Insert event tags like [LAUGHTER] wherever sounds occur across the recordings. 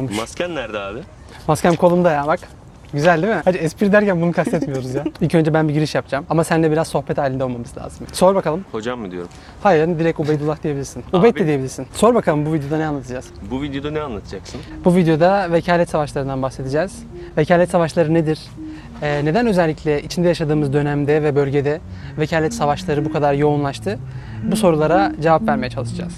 olmuş. Masken nerede abi? Maskem kolumda ya bak. Güzel değil mi? Hadi espri derken bunu kastetmiyoruz ya. [LAUGHS] İlk önce ben bir giriş yapacağım. Ama seninle biraz sohbet halinde olmamız lazım. Sor bakalım. Hocam mı diyorum? Hayır yani direkt Ubeydullah diyebilirsin. Ubeyd de diyebilirsin. Sor bakalım bu videoda ne anlatacağız? Bu videoda ne anlatacaksın? Bu videoda vekalet savaşlarından bahsedeceğiz. Vekalet savaşları nedir? Ee, neden özellikle içinde yaşadığımız dönemde ve bölgede vekalet savaşları bu kadar yoğunlaştı? Bu sorulara cevap vermeye çalışacağız.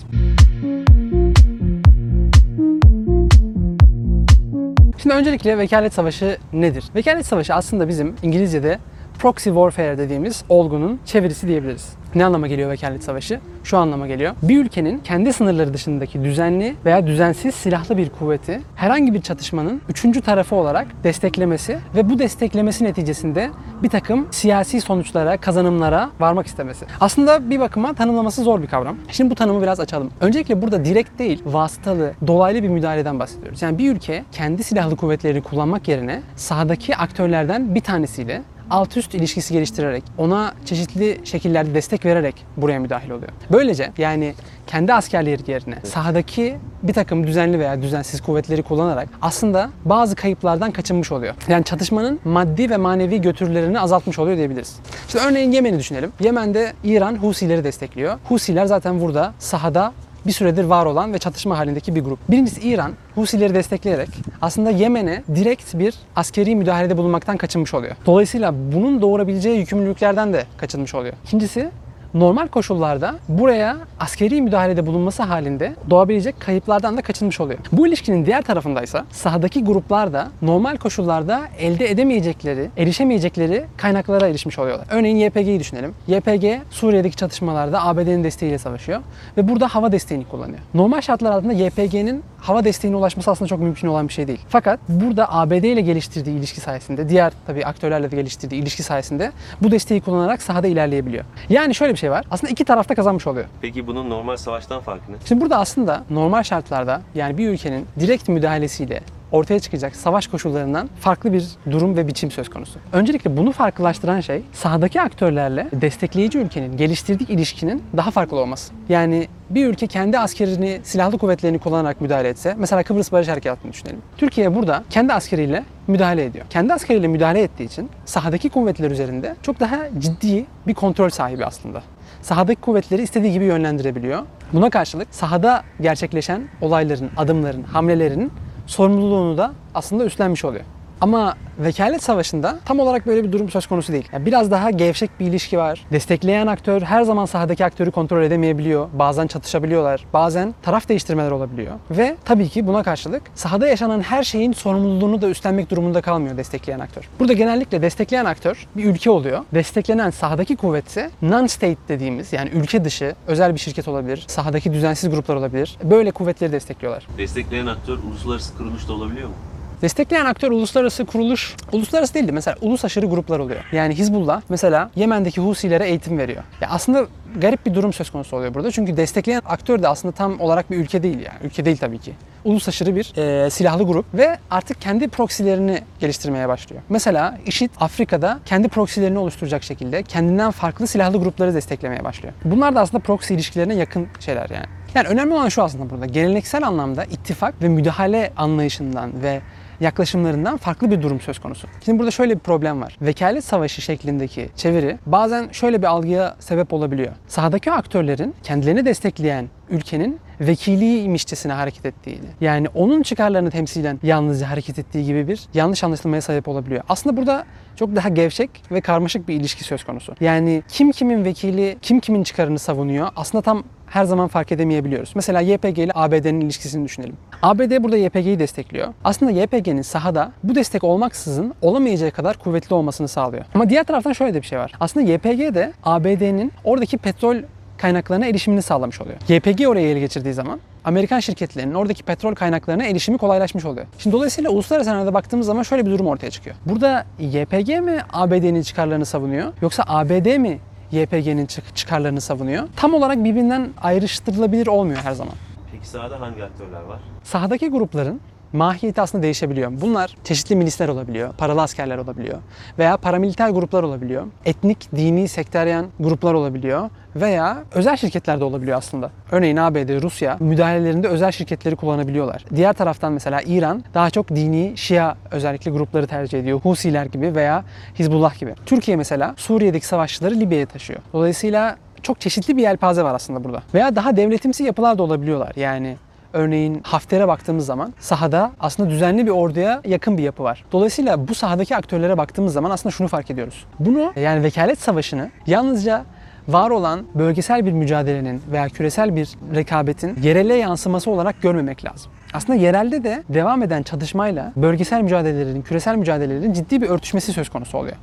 Şimdi öncelikle vekalet savaşı nedir? Vekalet savaşı aslında bizim İngilizce'de proxy warfare dediğimiz olgunun çevirisi diyebiliriz. Ne anlama geliyor vekalet savaşı? Şu anlama geliyor. Bir ülkenin kendi sınırları dışındaki düzenli veya düzensiz silahlı bir kuvveti herhangi bir çatışmanın üçüncü tarafı olarak desteklemesi ve bu desteklemesi neticesinde bir takım siyasi sonuçlara, kazanımlara varmak istemesi. Aslında bir bakıma tanımlaması zor bir kavram. Şimdi bu tanımı biraz açalım. Öncelikle burada direkt değil, vasıtalı, dolaylı bir müdahaleden bahsediyoruz. Yani bir ülke kendi silahlı kuvvetlerini kullanmak yerine sahadaki aktörlerden bir tanesiyle alt üst ilişkisi geliştirerek, ona çeşitli şekillerde destek vererek buraya müdahil oluyor. Böylece yani kendi askerleri yerine sahadaki bir takım düzenli veya düzensiz kuvvetleri kullanarak aslında bazı kayıplardan kaçınmış oluyor. Yani çatışmanın maddi ve manevi götürülerini azaltmış oluyor diyebiliriz. İşte örneğin Yemen'i düşünelim. Yemen'de İran Husileri destekliyor. Husiler zaten burada sahada bir süredir var olan ve çatışma halindeki bir grup. Birincisi İran Husileri destekleyerek aslında Yemen'e direkt bir askeri müdahalede bulunmaktan kaçınmış oluyor. Dolayısıyla bunun doğurabileceği yükümlülüklerden de kaçınmış oluyor. İkincisi normal koşullarda buraya askeri müdahalede bulunması halinde doğabilecek kayıplardan da kaçınmış oluyor. Bu ilişkinin diğer tarafındaysa sahadaki gruplar da normal koşullarda elde edemeyecekleri, erişemeyecekleri kaynaklara erişmiş oluyorlar. Örneğin YPG'yi düşünelim. YPG Suriye'deki çatışmalarda ABD'nin desteğiyle savaşıyor ve burada hava desteğini kullanıyor. Normal şartlar altında YPG'nin hava desteğine ulaşması aslında çok mümkün olan bir şey değil. Fakat burada ABD ile geliştirdiği ilişki sayesinde, diğer tabii aktörlerle de geliştirdiği ilişki sayesinde bu desteği kullanarak sahada ilerleyebiliyor. Yani şöyle bir şey var. Aslında iki tarafta kazanmış oluyor. Peki bunun normal savaştan farkı ne? Şimdi burada aslında normal şartlarda yani bir ülkenin direkt müdahalesiyle ortaya çıkacak savaş koşullarından farklı bir durum ve biçim söz konusu. Öncelikle bunu farklılaştıran şey sahadaki aktörlerle destekleyici ülkenin geliştirdiği ilişkinin daha farklı olması. Yani bir ülke kendi askerini, silahlı kuvvetlerini kullanarak müdahale etse, mesela Kıbrıs Barış Harekatı'nı düşünelim. Türkiye burada kendi askeriyle müdahale ediyor. Kendi askeriyle müdahale ettiği için sahadaki kuvvetler üzerinde çok daha ciddi bir kontrol sahibi aslında sahadaki kuvvetleri istediği gibi yönlendirebiliyor. Buna karşılık sahada gerçekleşen olayların, adımların, hamlelerin sorumluluğunu da aslında üstlenmiş oluyor. Ama vekalet savaşında tam olarak böyle bir durum söz konusu değil. Yani biraz daha gevşek bir ilişki var. Destekleyen aktör her zaman sahadaki aktörü kontrol edemeyebiliyor. Bazen çatışabiliyorlar. Bazen taraf değiştirmeler olabiliyor. Ve tabii ki buna karşılık sahada yaşanan her şeyin sorumluluğunu da üstlenmek durumunda kalmıyor destekleyen aktör. Burada genellikle destekleyen aktör bir ülke oluyor. Desteklenen sahadaki kuvvetse non-state dediğimiz yani ülke dışı özel bir şirket olabilir. Sahadaki düzensiz gruplar olabilir. Böyle kuvvetleri destekliyorlar. Destekleyen aktör uluslararası kuruluş da olabiliyor mu? Destekleyen aktör uluslararası kuruluş, uluslararası değildi. Mesela ulus aşırı gruplar oluyor. Yani Hizbullah mesela Yemen'deki Husilere eğitim veriyor. Ya aslında garip bir durum söz konusu oluyor burada. Çünkü destekleyen aktör de aslında tam olarak bir ülke değil yani. Ülke değil tabii ki. Ulus aşırı bir e, silahlı grup ve artık kendi proksilerini geliştirmeye başlıyor. Mesela IŞİD Afrika'da kendi proksilerini oluşturacak şekilde kendinden farklı silahlı grupları desteklemeye başlıyor. Bunlar da aslında proksi ilişkilerine yakın şeyler yani. Yani önemli olan şu aslında burada. Geleneksel anlamda ittifak ve müdahale anlayışından ve yaklaşımlarından farklı bir durum söz konusu. Şimdi burada şöyle bir problem var. Vekalet savaşı şeklindeki çeviri bazen şöyle bir algıya sebep olabiliyor. Sahadaki aktörlerin kendilerini destekleyen ülkenin vekiliymişçesine hareket ettiğini, yani onun çıkarlarını temsilen yalnızca hareket ettiği gibi bir yanlış anlaşılmaya sebep olabiliyor. Aslında burada çok daha gevşek ve karmaşık bir ilişki söz konusu. Yani kim kimin vekili, kim kimin çıkarını savunuyor aslında tam her zaman fark edemeyebiliyoruz. Mesela YPG ile ABD'nin ilişkisini düşünelim. ABD burada YPG'yi destekliyor. Aslında YPG'nin sahada bu destek olmaksızın olamayacağı kadar kuvvetli olmasını sağlıyor. Ama diğer taraftan şöyle de bir şey var. Aslında YPG de ABD'nin oradaki petrol kaynaklarına erişimini sağlamış oluyor. YPG oraya ele geçirdiği zaman Amerikan şirketlerinin oradaki petrol kaynaklarına erişimi kolaylaşmış oluyor. Şimdi dolayısıyla uluslararası arenada baktığımız zaman şöyle bir durum ortaya çıkıyor. Burada YPG mi ABD'nin çıkarlarını savunuyor yoksa ABD mi YPG'nin çıkarlarını savunuyor? Tam olarak birbirinden ayrıştırılabilir olmuyor her zaman. Peki sahada hangi aktörler var? Sahadaki grupların mahiyeti aslında değişebiliyor. Bunlar çeşitli milisler olabiliyor, paralı askerler olabiliyor veya paramiliter gruplar olabiliyor. Etnik, dini, sekteryen gruplar olabiliyor veya özel şirketler de olabiliyor aslında. Örneğin ABD, Rusya müdahalelerinde özel şirketleri kullanabiliyorlar. Diğer taraftan mesela İran daha çok dini, Şia özellikle grupları tercih ediyor. Husiler gibi veya Hizbullah gibi. Türkiye mesela Suriye'deki savaşçıları Libya'ya taşıyor. Dolayısıyla çok çeşitli bir yelpaze var aslında burada. Veya daha devletimsi yapılar da olabiliyorlar. Yani Örneğin Hafter'e baktığımız zaman sahada aslında düzenli bir orduya yakın bir yapı var. Dolayısıyla bu sahadaki aktörlere baktığımız zaman aslında şunu fark ediyoruz. Bunu yani vekalet savaşını yalnızca var olan bölgesel bir mücadelenin veya küresel bir rekabetin yerele yansıması olarak görmemek lazım. Aslında yerelde de devam eden çatışmayla bölgesel mücadelelerin, küresel mücadelelerin ciddi bir örtüşmesi söz konusu oluyor.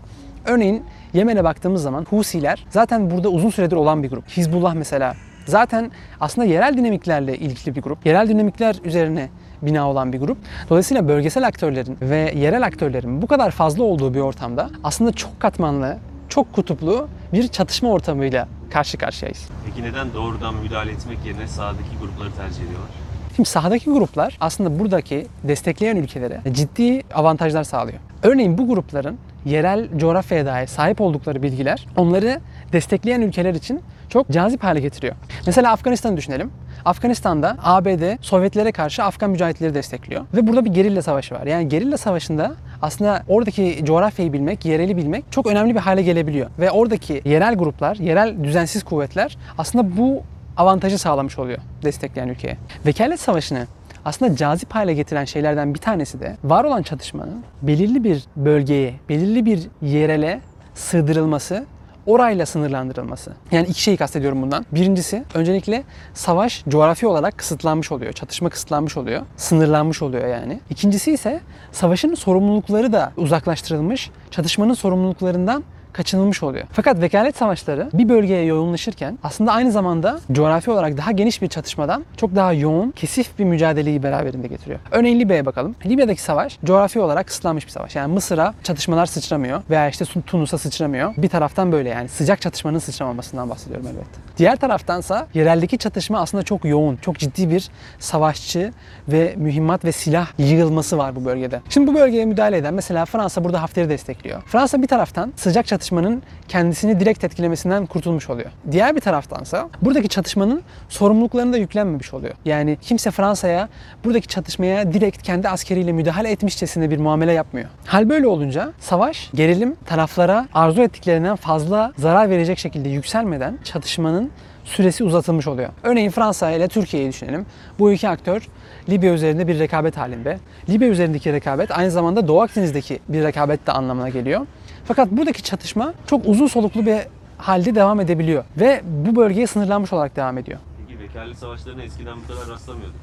Örneğin Yemen'e baktığımız zaman Husiler zaten burada uzun süredir olan bir grup. Hizbullah mesela zaten aslında yerel dinamiklerle ilgili bir grup. Yerel dinamikler üzerine bina olan bir grup. Dolayısıyla bölgesel aktörlerin ve yerel aktörlerin bu kadar fazla olduğu bir ortamda aslında çok katmanlı, çok kutuplu bir çatışma ortamıyla karşı karşıyayız. Peki neden doğrudan müdahale etmek yerine sahadaki grupları tercih ediyorlar? Şimdi sahadaki gruplar aslında buradaki destekleyen ülkelere ciddi avantajlar sağlıyor. Örneğin bu grupların yerel coğrafyaya dair sahip oldukları bilgiler onları destekleyen ülkeler için çok cazip hale getiriyor. Mesela Afganistan'ı düşünelim. Afganistan'da ABD Sovyetlere karşı Afgan mücahitleri destekliyor. Ve burada bir gerilla savaşı var. Yani gerilla savaşında aslında oradaki coğrafyayı bilmek, yereli bilmek çok önemli bir hale gelebiliyor. Ve oradaki yerel gruplar, yerel düzensiz kuvvetler aslında bu avantajı sağlamış oluyor destekleyen ülkeye. Vekalet savaşını aslında cazip hale getiren şeylerden bir tanesi de var olan çatışmanın belirli bir bölgeye, belirli bir yerele sığdırılması orayla sınırlandırılması. Yani iki şeyi kastediyorum bundan. Birincisi öncelikle savaş coğrafi olarak kısıtlanmış oluyor. Çatışma kısıtlanmış oluyor. Sınırlanmış oluyor yani. İkincisi ise savaşın sorumlulukları da uzaklaştırılmış. Çatışmanın sorumluluklarından kaçınılmış oluyor. Fakat vekalet savaşları bir bölgeye yoğunlaşırken aslında aynı zamanda coğrafi olarak daha geniş bir çatışmadan çok daha yoğun, kesif bir mücadeleyi beraberinde getiriyor. Örneğin Libya'ya bakalım. Libya'daki savaş coğrafi olarak kısıtlanmış bir savaş. Yani Mısır'a çatışmalar sıçramıyor veya işte Tunus'a sıçramıyor. Bir taraftan böyle yani sıcak çatışmanın sıçramamasından bahsediyorum elbette. Diğer taraftansa yereldeki çatışma aslında çok yoğun, çok ciddi bir savaşçı ve mühimmat ve silah yığılması var bu bölgede. Şimdi bu bölgeye müdahale eden mesela Fransa burada Hafter'i destekliyor. Fransa bir taraftan sıcak çatışmanın kendisini direkt etkilemesinden kurtulmuş oluyor. Diğer bir taraftansa buradaki çatışmanın sorumluluklarını da yüklenmemiş oluyor. Yani kimse Fransa'ya buradaki çatışmaya direkt kendi askeriyle müdahale etmişçesine bir muamele yapmıyor. Hal böyle olunca savaş, gerilim taraflara arzu ettiklerinden fazla zarar verecek şekilde yükselmeden çatışmanın süresi uzatılmış oluyor. Örneğin Fransa ile Türkiye'yi düşünelim. Bu iki aktör Libya üzerinde bir rekabet halinde. Libya üzerindeki rekabet aynı zamanda Doğu Akdeniz'deki bir rekabet de anlamına geliyor. Fakat buradaki çatışma çok uzun soluklu bir halde devam edebiliyor ve bu bölgeye sınırlanmış olarak devam ediyor. Peki vekalet savaşlarına eskiden bu kadar rastlamıyorduk.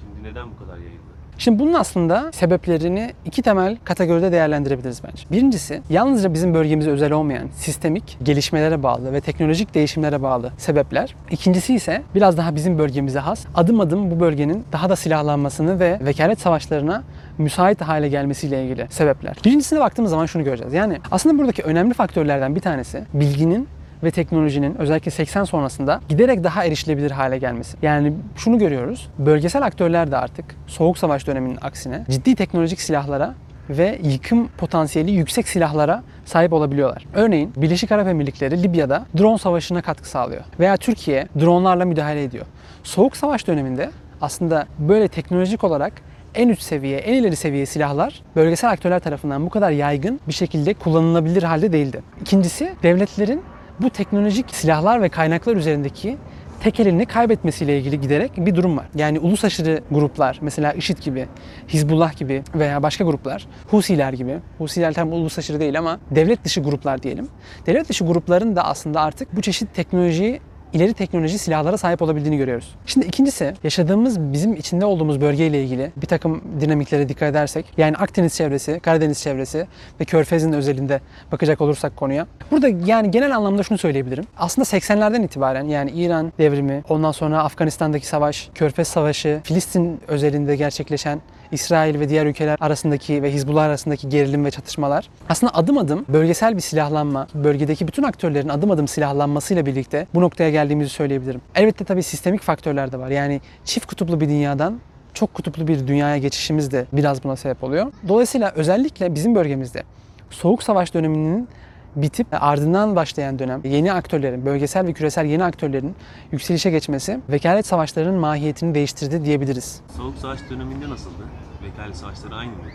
Şimdi neden bu kadar yayıldı? Şimdi bunun aslında sebeplerini iki temel kategoride değerlendirebiliriz bence. Birincisi yalnızca bizim bölgemize özel olmayan sistemik gelişmelere bağlı ve teknolojik değişimlere bağlı sebepler. İkincisi ise biraz daha bizim bölgemize has adım adım bu bölgenin daha da silahlanmasını ve vekalet savaşlarına müsait hale gelmesiyle ilgili sebepler. Birincisine baktığımız zaman şunu göreceğiz. Yani aslında buradaki önemli faktörlerden bir tanesi bilginin ve teknolojinin özellikle 80 sonrasında giderek daha erişilebilir hale gelmesi. Yani şunu görüyoruz. Bölgesel aktörler de artık Soğuk Savaş döneminin aksine ciddi teknolojik silahlara ve yıkım potansiyeli yüksek silahlara sahip olabiliyorlar. Örneğin Birleşik Arap Emirlikleri Libya'da drone savaşına katkı sağlıyor. Veya Türkiye dronlarla müdahale ediyor. Soğuk Savaş döneminde aslında böyle teknolojik olarak en üst seviye, en ileri seviye silahlar bölgesel aktörler tarafından bu kadar yaygın bir şekilde kullanılabilir halde değildi. İkincisi devletlerin bu teknolojik silahlar ve kaynaklar üzerindeki tek elini kaybetmesiyle ilgili giderek bir durum var. Yani ulus aşırı gruplar, mesela IŞİD gibi, Hizbullah gibi veya başka gruplar, Husiler gibi, Husiler tam ulus aşırı değil ama devlet dışı gruplar diyelim. Devlet dışı grupların da aslında artık bu çeşit teknolojiyi ileri teknoloji silahlara sahip olabildiğini görüyoruz. Şimdi ikincisi yaşadığımız bizim içinde olduğumuz bölgeyle ilgili bir takım dinamiklere dikkat edersek yani Akdeniz çevresi, Karadeniz çevresi ve Körfez'in özelinde bakacak olursak konuya. Burada yani genel anlamda şunu söyleyebilirim. Aslında 80'lerden itibaren yani İran devrimi, ondan sonra Afganistan'daki savaş, Körfez Savaşı, Filistin özelinde gerçekleşen İsrail ve diğer ülkeler arasındaki ve Hizbullah arasındaki gerilim ve çatışmalar aslında adım adım bölgesel bir silahlanma, bölgedeki bütün aktörlerin adım adım silahlanmasıyla birlikte bu noktaya geldiğimizi söyleyebilirim. Elbette tabii sistemik faktörler de var. Yani çift kutuplu bir dünyadan çok kutuplu bir dünyaya geçişimiz de biraz buna sebep oluyor. Dolayısıyla özellikle bizim bölgemizde Soğuk Savaş döneminin bitip ardından başlayan dönem yeni aktörlerin, bölgesel ve küresel yeni aktörlerin yükselişe geçmesi vekalet savaşlarının mahiyetini değiştirdi diyebiliriz. Soğuk Savaş döneminde nasıldı? Vekalet savaşları aynı mıydı?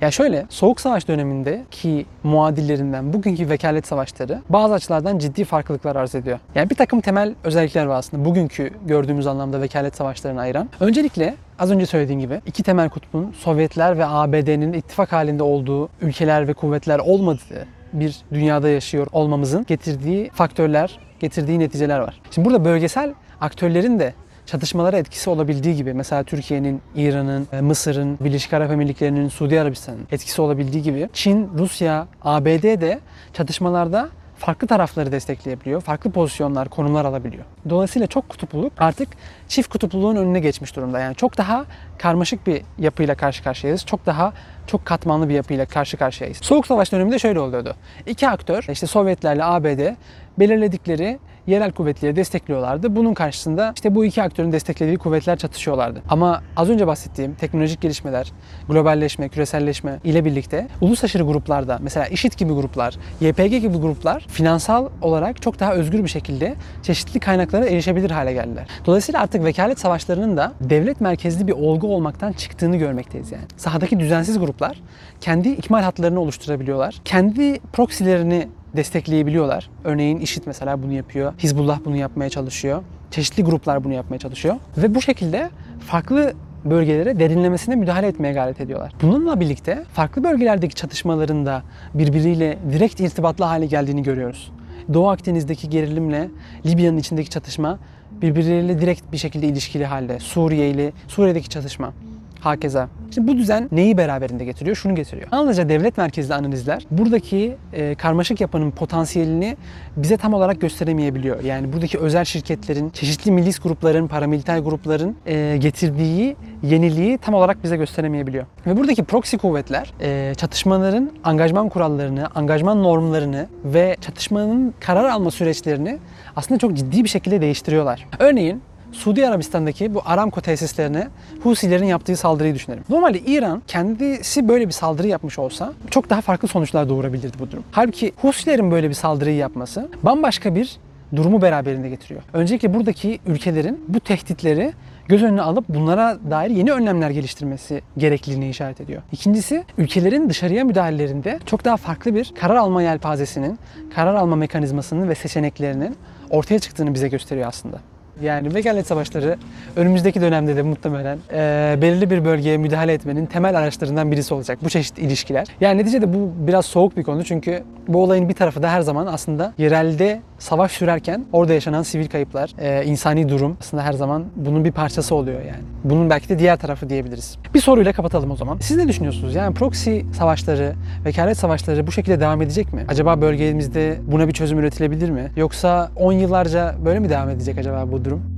Ya şöyle, Soğuk Savaş dönemindeki muadillerinden bugünkü vekalet savaşları bazı açılardan ciddi farklılıklar arz ediyor. Yani bir takım temel özellikler var aslında bugünkü gördüğümüz anlamda vekalet savaşlarını ayıran. Öncelikle az önce söylediğim gibi iki temel kutbun Sovyetler ve ABD'nin ittifak halinde olduğu ülkeler ve kuvvetler olmadığı bir dünyada yaşıyor olmamızın getirdiği faktörler, getirdiği neticeler var. Şimdi burada bölgesel aktörlerin de çatışmalara etkisi olabildiği gibi mesela Türkiye'nin, İran'ın, e, Mısır'ın, Birleşik Arap Emirlikleri'nin, Suudi Arabistan'ın etkisi olabildiği gibi Çin, Rusya, ABD de çatışmalarda farklı tarafları destekleyebiliyor. Farklı pozisyonlar, konumlar alabiliyor. Dolayısıyla çok kutupluluk artık çift kutupluluğun önüne geçmiş durumda. Yani çok daha karmaşık bir yapıyla karşı karşıyayız. Çok daha çok katmanlı bir yapıyla karşı karşıyayız. Soğuk Savaş döneminde şöyle oluyordu. İki aktör, işte Sovyetlerle ABD belirledikleri yerel kuvvetleri destekliyorlardı. Bunun karşısında işte bu iki aktörün desteklediği kuvvetler çatışıyorlardı. Ama az önce bahsettiğim teknolojik gelişmeler, globalleşme, küreselleşme ile birlikte ulus aşırı gruplarda mesela IŞİD gibi gruplar, YPG gibi gruplar finansal olarak çok daha özgür bir şekilde çeşitli kaynaklara erişebilir hale geldiler. Dolayısıyla artık vekalet savaşlarının da devlet merkezli bir olgu olmaktan çıktığını görmekteyiz yani. Sahadaki düzensiz gruplar kendi ikmal hatlarını oluşturabiliyorlar. Kendi proxilerini destekleyebiliyorlar. Örneğin IŞİD mesela bunu yapıyor. Hizbullah bunu yapmaya çalışıyor. Çeşitli gruplar bunu yapmaya çalışıyor. Ve bu şekilde farklı bölgelere derinlemesine müdahale etmeye gayret ediyorlar. Bununla birlikte farklı bölgelerdeki çatışmaların da birbiriyle direkt irtibatlı hale geldiğini görüyoruz. Doğu Akdeniz'deki gerilimle Libya'nın içindeki çatışma birbirleriyle direkt bir şekilde ilişkili halde. Suriye ile Suriye'deki çatışma. Hakeza. Şimdi bu düzen neyi beraberinde getiriyor? Şunu getiriyor. Yalnızca devlet merkezli analizler buradaki e, karmaşık yapının potansiyelini bize tam olarak gösteremeyebiliyor. Yani buradaki özel şirketlerin, çeşitli milis grupların, paramiliter grupların e, getirdiği yeniliği tam olarak bize gösteremeyebiliyor. Ve buradaki proxy kuvvetler e, çatışmaların angajman kurallarını, angajman normlarını ve çatışmanın karar alma süreçlerini aslında çok ciddi bir şekilde değiştiriyorlar. Örneğin Suudi Arabistan'daki bu Aramco tesislerine Husilerin yaptığı saldırıyı düşünelim. Normalde İran kendisi böyle bir saldırı yapmış olsa çok daha farklı sonuçlar doğurabilirdi bu durum. Halbuki Husilerin böyle bir saldırıyı yapması bambaşka bir durumu beraberinde getiriyor. Öncelikle buradaki ülkelerin bu tehditleri göz önüne alıp bunlara dair yeni önlemler geliştirmesi gerekliliğini işaret ediyor. İkincisi ülkelerin dışarıya müdahalelerinde çok daha farklı bir karar alma yelpazesinin, karar alma mekanizmasının ve seçeneklerinin ortaya çıktığını bize gösteriyor aslında. Yani vekalet savaşları önümüzdeki dönemde de muhtemelen e, belirli bir bölgeye müdahale etmenin temel araçlarından birisi olacak bu çeşit ilişkiler. Yani neticede bu biraz soğuk bir konu çünkü bu olayın bir tarafı da her zaman aslında yerelde savaş sürerken orada yaşanan sivil kayıplar, e, insani durum aslında her zaman bunun bir parçası oluyor yani. Bunun belki de diğer tarafı diyebiliriz. Bir soruyla kapatalım o zaman. Siz ne düşünüyorsunuz? Yani proxy savaşları, vekalet savaşları bu şekilde devam edecek mi? Acaba bölgemizde buna bir çözüm üretilebilir mi? Yoksa 10 yıllarca böyle mi devam edecek acaba bu durum?